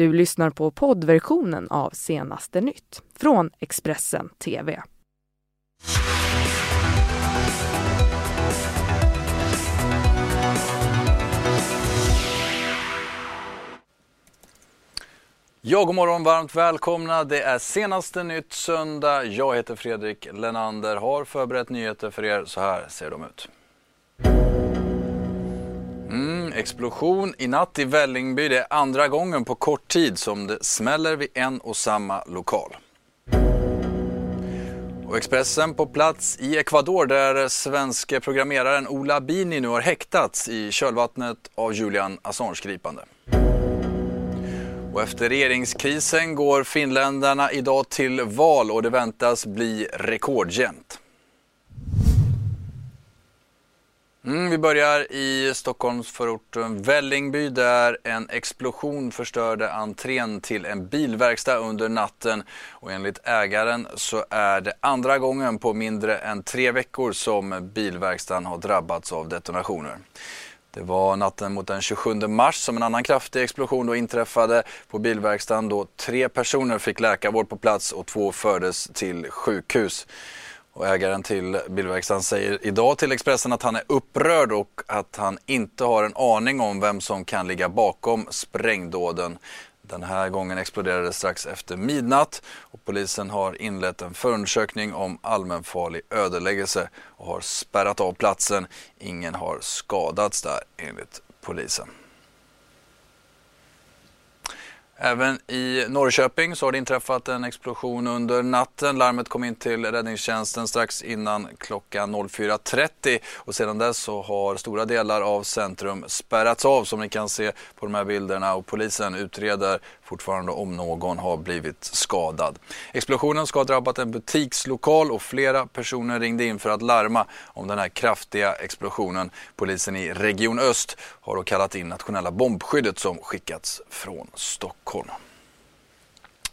Du lyssnar på poddversionen av Senaste nytt från Expressen TV. Ja, god morgon, varmt välkomna. Det är senaste nytt söndag. Jag heter Fredrik Lenander, har förberett nyheter för er. Så här ser de ut explosion i natt i Vällingby. Det är andra gången på kort tid som det smäller vid en och samma lokal. Och Expressen på plats i Ecuador där svenske programmeraren Ola Bini nu har häktats i kölvattnet av Julian Assange-gripande. Och efter regeringskrisen går finländarna idag till val och det väntas bli rekordjämnt. Mm, vi börjar i Stockholmsförorten eh, Vällingby där en explosion förstörde entrén till en bilverkstad under natten. Och enligt ägaren så är det andra gången på mindre än tre veckor som bilverkstaden har drabbats av detonationer. Det var natten mot den 27 mars som en annan kraftig explosion då inträffade på bilverkstaden då tre personer fick läkarvård på plats och två fördes till sjukhus. Och ägaren till bilverkstaden säger idag till Expressen att han är upprörd och att han inte har en aning om vem som kan ligga bakom sprängdåden. Den här gången exploderade det strax efter midnatt och polisen har inlett en förundersökning om allmänfarlig ödeläggelse och har spärrat av platsen. Ingen har skadats där enligt polisen. Även i Norrköping så har det inträffat en explosion under natten. Larmet kom in till räddningstjänsten strax innan klockan 04.30 och sedan dess så har stora delar av centrum spärrats av som ni kan se på de här bilderna och polisen utreder fortfarande om någon har blivit skadad. Explosionen ska ha drabbat en butikslokal och flera personer ringde in för att larma om den här kraftiga explosionen. Polisen i Region Öst har då kallat in nationella bombskyddet som skickats från Stockholm.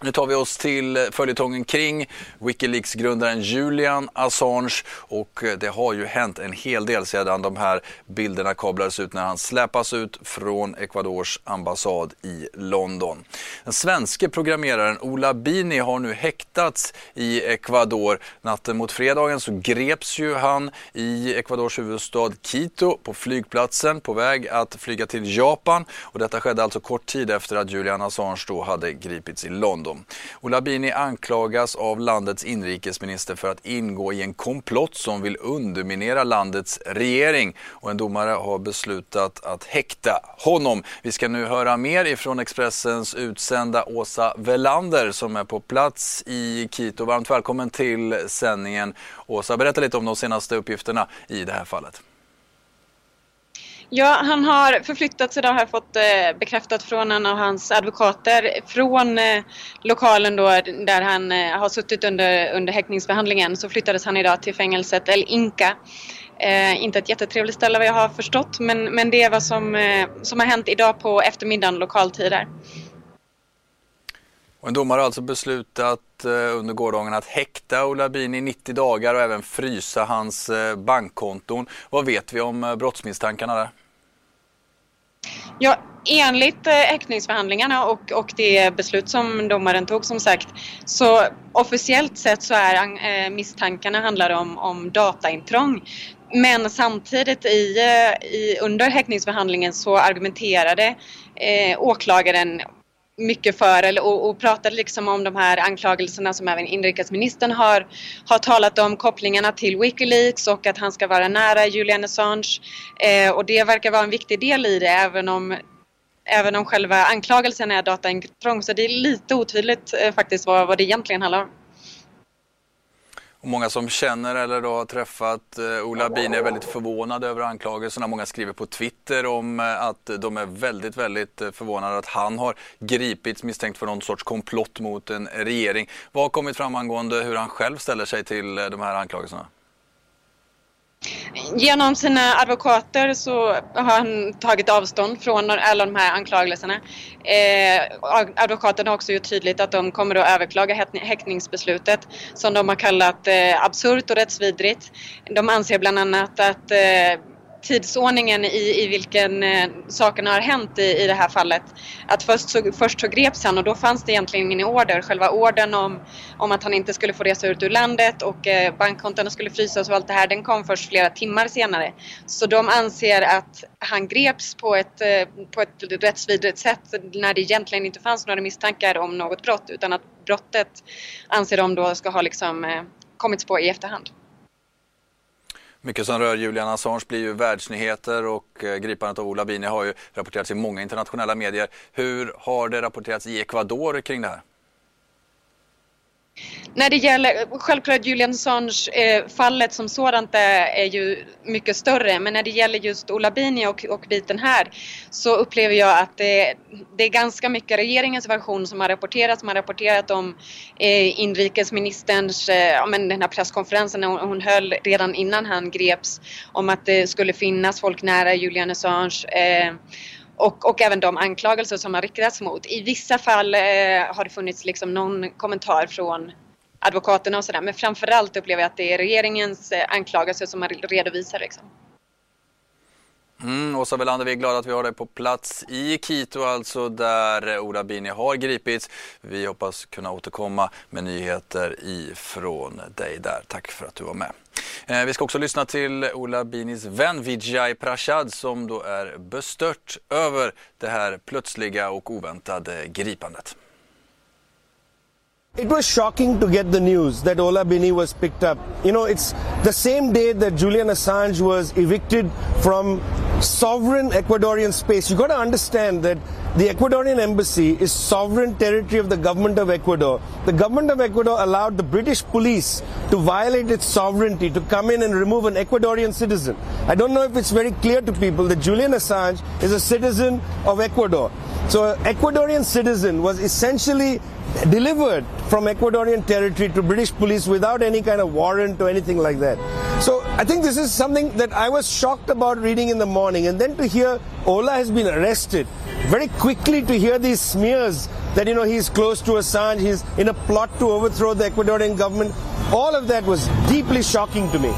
Nu tar vi oss till följetongen kring Wikileaks-grundaren Julian Assange och eh, det har ju hänt en hel del sedan de här bilderna kablades ut när han släpas ut från Ecuadors ambassad i London. Den svenske programmeraren Ola Bini har nu häktats i Ecuador. Natten mot fredagen så greps ju han i Ecuadors huvudstad Quito på flygplatsen på väg att flyga till Japan och detta skedde alltså kort tid efter att Julian Assange då hade gripits i London dem. Och Labini anklagas av landets inrikesminister för att ingå i en komplott som vill underminera landets regering och en domare har beslutat att häkta honom. Vi ska nu höra mer ifrån Expressens utsända Åsa Velander som är på plats i Quito. Varmt välkommen till sändningen. Åsa, berätta lite om de senaste uppgifterna i det här fallet. Ja, han har förflyttats idag har jag fått eh, bekräftat från en av hans advokater. Från eh, lokalen då där han eh, har suttit under, under häktningsförhandlingen så flyttades han idag till fängelset El Inca. Eh, inte ett jättetrevligt ställe vad jag har förstått men, men det är vad som, eh, som har hänt idag på eftermiddagen lokaltider. Och en domare har alltså beslutat eh, under gårdagen att häkta Ola Bini i 90 dagar och även frysa hans eh, bankkonton. Vad vet vi om eh, brottsmisstankarna där? Ja, enligt eh, häktningsförhandlingarna och, och det beslut som domaren tog som sagt så officiellt sett så är äh, misstankarna handlar om, om dataintrång. Men samtidigt i, i, under häktningsförhandlingen så argumenterade eh, åklagaren mycket för eller, och, och pratade liksom om de här anklagelserna som även inrikesministern har, har talat om, kopplingarna till Wikileaks och att han ska vara nära Julian Assange. Eh, och det verkar vara en viktig del i det även om Även om själva anklagelsen är dataintrång så det är lite otydligt eh, faktiskt vad, vad det egentligen handlar om. Och många som känner eller då har träffat eh, Ola Bin är väldigt förvånade över anklagelserna. Många skriver på Twitter om eh, att de är väldigt, väldigt eh, förvånade att han har gripits misstänkt för någon sorts komplott mot en regering. Vad har kommit fram angående hur han själv ställer sig till de här anklagelserna? Genom sina advokater så har han tagit avstånd från alla de här anklagelserna. Eh, advokaterna har också gjort tydligt att de kommer att överklaga häktningsbeslutet som de har kallat eh, absurt och rättsvidrigt. De anser bland annat att eh, tidsordningen i, i vilken eh, sakerna har hänt i, i det här fallet. Att först så, först så greps han och då fanns det egentligen ingen order. Själva orden om, om att han inte skulle få resa ut ur landet och eh, bankkontona skulle frysas och allt det här, den kom först flera timmar senare. Så de anser att han greps på ett, eh, på ett rättsvidrigt sätt när det egentligen inte fanns några misstankar om något brott utan att brottet anser de då ska ha liksom eh, kommits på i efterhand. Mycket som rör Julian Assange blir ju världsnyheter och eh, gripandet av Ola Bini har ju rapporterats i många internationella medier. Hur har det rapporterats i Ecuador kring det här? När det gäller, självklart Julian Assange-fallet eh, som sådant är, är, ju mycket större men när det gäller just Ola Bini och, och biten här så upplever jag att det, det, är ganska mycket regeringens version som har rapporterats. Man har rapporterat om eh, inrikesministerns, eh, men den här presskonferensen hon, hon höll redan innan han greps om att det skulle finnas folk nära Julian Assange eh, och, och, även de anklagelser som har riktats mot. I vissa fall eh, har det funnits liksom någon kommentar från advokaterna och sådär men framförallt upplever jag att det är regeringens eh, anklagelser som man redovisar. Liksom. Mm, Åsa Welander, vi är glada att vi har dig på plats i Quito alltså där eh, Ola Bini har gripits. Vi hoppas kunna återkomma med nyheter ifrån dig där. Tack för att du var med. Eh, vi ska också lyssna till Ola Binis vän Vijay Prashad som då är bestört över det här plötsliga och oväntade gripandet. It was shocking to get the news that Ola Bini was picked up. You know, it's the same day that Julian Assange was evicted from sovereign Ecuadorian space. You've got to understand that the Ecuadorian embassy is sovereign territory of the government of Ecuador. The government of Ecuador allowed the British police to violate its sovereignty to come in and remove an Ecuadorian citizen. I don't know if it's very clear to people that Julian Assange is a citizen of Ecuador. So an Ecuadorian citizen was essentially delivered from Ecuadorian territory to British police without any kind of warrant or anything like that. So I think this is something that I was shocked about reading in the morning. And then to hear Ola has been arrested, very quickly to hear these smears that, you know, he's close to Assange, he's in a plot to overthrow the Ecuadorian government, all of that was deeply shocking to me.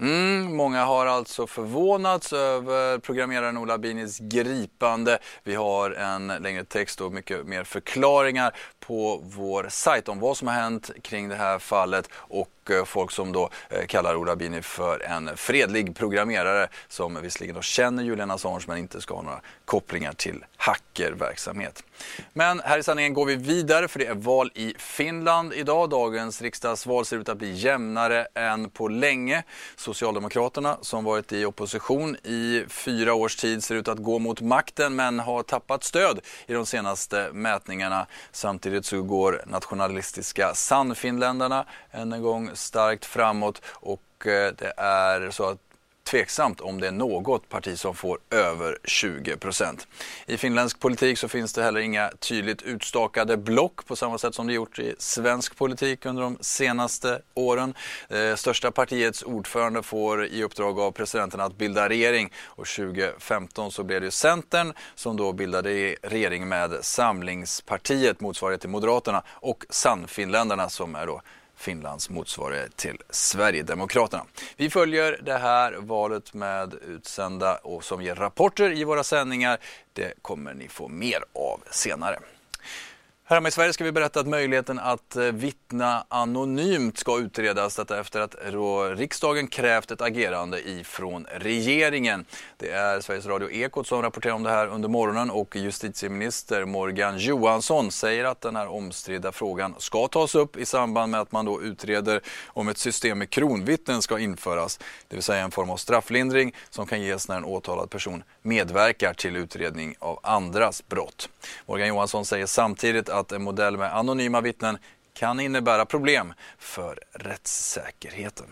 Mm, många har alltså förvånats över programmeraren Ola Binis gripande. Vi har en längre text och mycket mer förklaringar på vår sajt om vad som har hänt kring det här fallet och och eh, folk som då eh, kallar Ola Bini för en fredlig programmerare som visserligen då känner Julian Assange men inte ska ha några kopplingar till hackerverksamhet. Men här i sanningen går vi vidare för det är val i Finland idag. Dagens riksdagsval ser ut att bli jämnare än på länge. Socialdemokraterna som varit i opposition i fyra års tid ser ut att gå mot makten men har tappat stöd i de senaste mätningarna. Samtidigt så går nationalistiska Sannfinländarna än en gång starkt framåt och eh, det är så att tveksamt om det är något parti som får över 20 procent. I finländsk politik så finns det heller inga tydligt utstakade block på samma sätt som det gjort i svensk politik under de senaste åren. Det eh, största partiets ordförande får i uppdrag av presidenten att bilda regering och 2015 så blev det Centern som då bildade regering med Samlingspartiet motsvarighet till Moderaterna och Sannfinländarna som är då Finlands motsvarighet till Sverigedemokraterna. Vi följer det här valet med utsända och som ger rapporter i våra sändningar. Det kommer ni få mer av senare. Här hemma i Sverige ska vi berätta att möjligheten att eh, vittna anonymt ska utredas detta efter att riksdagen krävt ett agerande ifrån regeringen. Det är Sveriges Radio Ekot som rapporterar om det här under morgonen och justitieminister Morgan Johansson säger att den här omstridda frågan ska tas upp i samband med att man då utreder om ett system med kronvittnen ska införas. Det vill säga en form av strafflindring som kan ges när en åtalad person medverkar till utredning av andras brott. Morgan Johansson säger samtidigt att en modell med anonyma vittnen kan innebära problem för rättssäkerheten.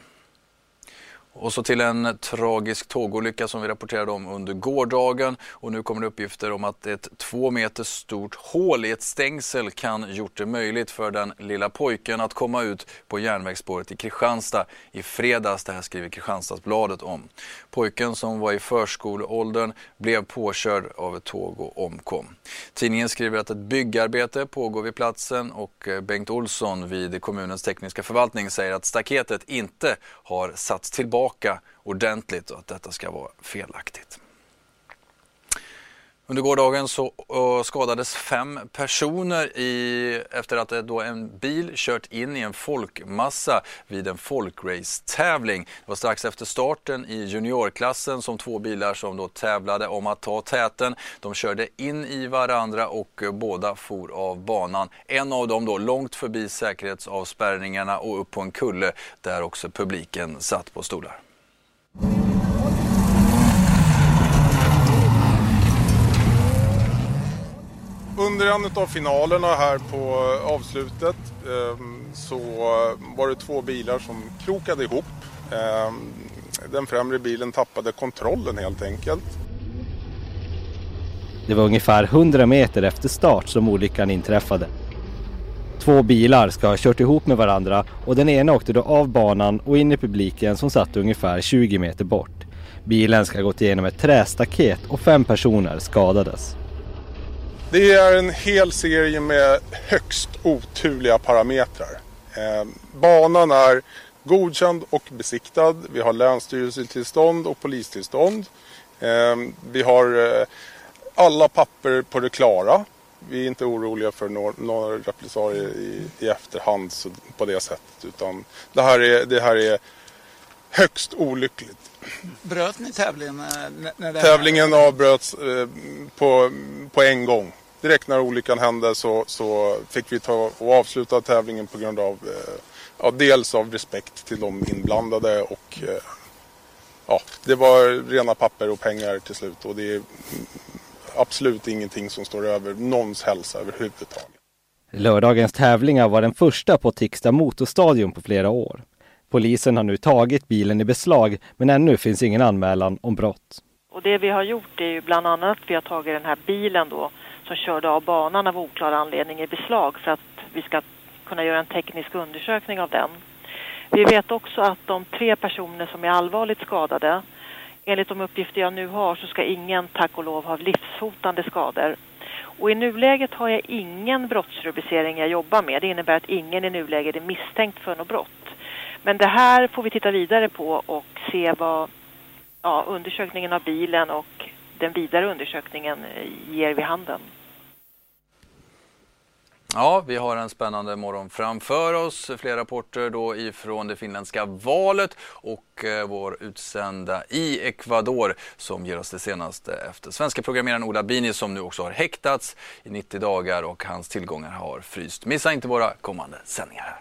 Och så till en tragisk tågolycka som vi rapporterade om under gårdagen. Och nu kommer det uppgifter om att ett två meter stort hål i ett stängsel kan gjort det möjligt för den lilla pojken att komma ut på järnvägsspåret i Kristianstad i fredags. Det här skriver Kristianstadsbladet om. Pojken som var i förskoleåldern blev påkörd av ett tåg och omkom. Tidningen skriver att ett byggarbete pågår vid platsen och eh, Bengt Olsson vid kommunens tekniska förvaltning säger att staketet inte har satts tillbaka tillbaka ordentligt och att detta ska vara felaktigt. Under gårdagen så eh, skadades fem personer i, efter att eh, då en bil kört in i en folkmassa vid en folkrace-tävling. Det var strax efter starten i juniorklassen som två bilar som då tävlade om att ta täten. De körde in i varandra och eh, båda for av banan. En av dem då långt förbi säkerhetsavspärrningarna och upp på en kulle där också publiken satt på stolar. Under en av finalerna här på eh, avslutet ehm, så eh, var det två bilar som krokade ihop. Ehm, den främre bilen tappade kontrollen helt enkelt. Det var ungefär 100 meter efter start som olyckan inträffade. Två bilar ska ha kört ihop med varandra och den ena åkte då av banan och in i publiken som satt ungefär 20 meter bort. Bilen ska ha gått igenom ett trästaket och fem personer skadades. Det är en hel serie med högst oturliga parametrar. Eh, banan är godkänd och besiktad. Vi har länsstyrelsetillstånd och polistillstånd. Eh, vi har eh, alla papper på det klara. Vi är inte oroliga för några, några repressalier i, i efterhand så, på det sättet. Utan det här är, det här är högst olyckligt. Bröt ni tävlingen? Eh, när det tävlingen avbröts eh, på, på en gång direkt när olyckan hände så, så fick vi ta och avsluta tävlingen på grund av eh, ja, dels av respekt till de inblandade och eh, ja, det var rena papper och pengar till slut och det är absolut ingenting som står över någons hälsa överhuvudtaget. Lördagens tävlingar var den första på Tixta motorstadion på flera år. Polisen har nu tagit bilen i beslag men ännu finns ingen anmälan om brott. Och det vi har gjort är ju bland annat att vi har tagit den här bilen då som körde av banan av oklar anledning i beslag för att vi ska kunna göra en teknisk undersökning av den. Vi vet också att de tre personer som är allvarligt skadade, enligt de uppgifter jag nu har så ska ingen, tack och lov, ha livshotande skador. Och i nuläget har jag ingen brottsrubricering jag jobbar med. Det innebär att ingen i nuläget är misstänkt för något brott. Men det här får vi titta vidare på och se vad ja, undersökningen av bilen och den vidare undersökningen eh, ger vid handen. Ja, vi har en spännande morgon framför oss. Fler rapporter då ifrån det finländska valet och eh, vår utsända i Ecuador som ger oss det senaste efter svenska programmeraren Ola Bini som nu också har häktats i 90 dagar och hans tillgångar har fryst. Missa inte våra kommande sändningar här.